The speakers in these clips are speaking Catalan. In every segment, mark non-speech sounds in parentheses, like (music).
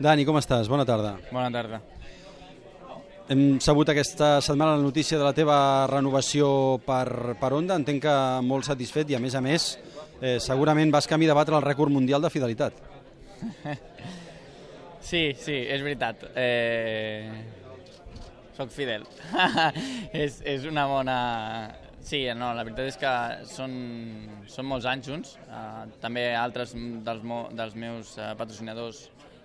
Dani, com estàs? Bona tarda. Bona tarda. Hem sabut aquesta setmana la notícia de la teva renovació per, per Onda. Entenc que molt satisfet i, a més a més, eh, segurament vas camí de batre el rècord mundial de fidelitat. (laughs) Sí, sí, és veritat. Eh... Soc fidel. (laughs) és, és una bona... Sí, no, la veritat és que són, són molts anys junts. Uh, també altres dels, mo, dels meus uh, patrocinadors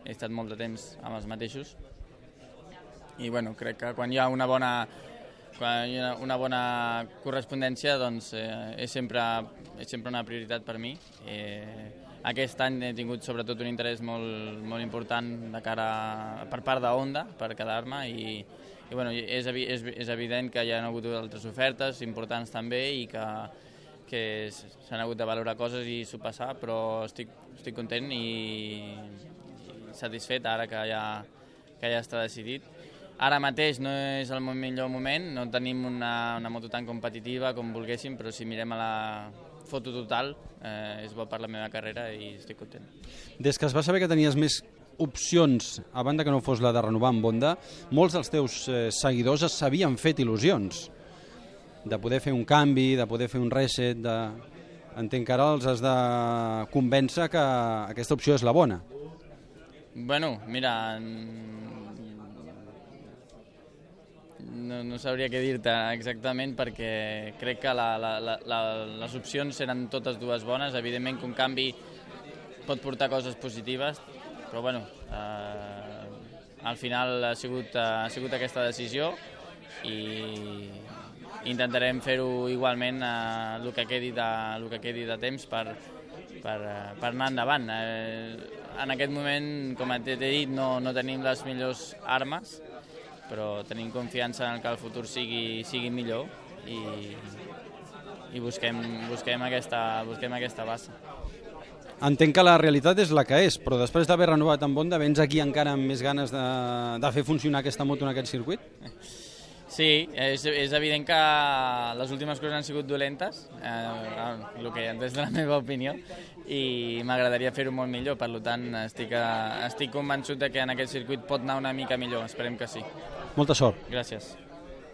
he estat molt de temps amb els mateixos. I bueno, crec que quan hi ha una bona, quan hi ha una bona correspondència doncs eh, és, sempre, és sempre una prioritat per mi. Eh, aquest any he tingut sobretot un interès molt, molt important de cara per part de Honda per quedar-me i, i bueno, és, és, és evident que hi ha hagut altres ofertes importants també i que, que s'han hagut de valorar coses i passar, però estic, estic content i satisfet ara que ja, que ja està decidit. Ara mateix no és el millor moment, no tenim una, una moto tan competitiva com volguéssim, però si mirem a la foto total eh, és bo per la meva carrera i estic content. Des que es va saber que tenies més opcions, a banda que no fos la de renovar amb Honda, molts dels teus eh, seguidors s'havien fet il·lusions de poder fer un canvi, de poder fer un reset, de... entenc que ara els has de convèncer que aquesta opció és la bona. Bueno, mira, no, no sabria què dir-te exactament perquè crec que la, la, la, les opcions eren totes dues bones. Evidentment que un canvi pot portar coses positives, però bueno, eh, al final ha sigut, ha sigut aquesta decisió i intentarem fer-ho igualment eh, el, que quedi de, el que quedi de temps per, per, per anar endavant. Eh, en aquest moment, com t'he dit, no, no tenim les millors armes, però tenim confiança en que el futur sigui, sigui millor i, i busquem, busquem, aquesta, busquem aquesta base. Entenc que la realitat és la que és, però després d'haver renovat amb Honda, vens aquí encara amb més ganes de, de fer funcionar aquesta moto en aquest circuit? (laughs) Sí, és, és evident que les últimes coses han sigut dolentes, eh, el que des de la meva opinió, i m'agradaria fer-ho molt millor, per tant estic, estic convençut que en aquest circuit pot anar una mica millor, esperem que sí. Molta sort. Gràcies.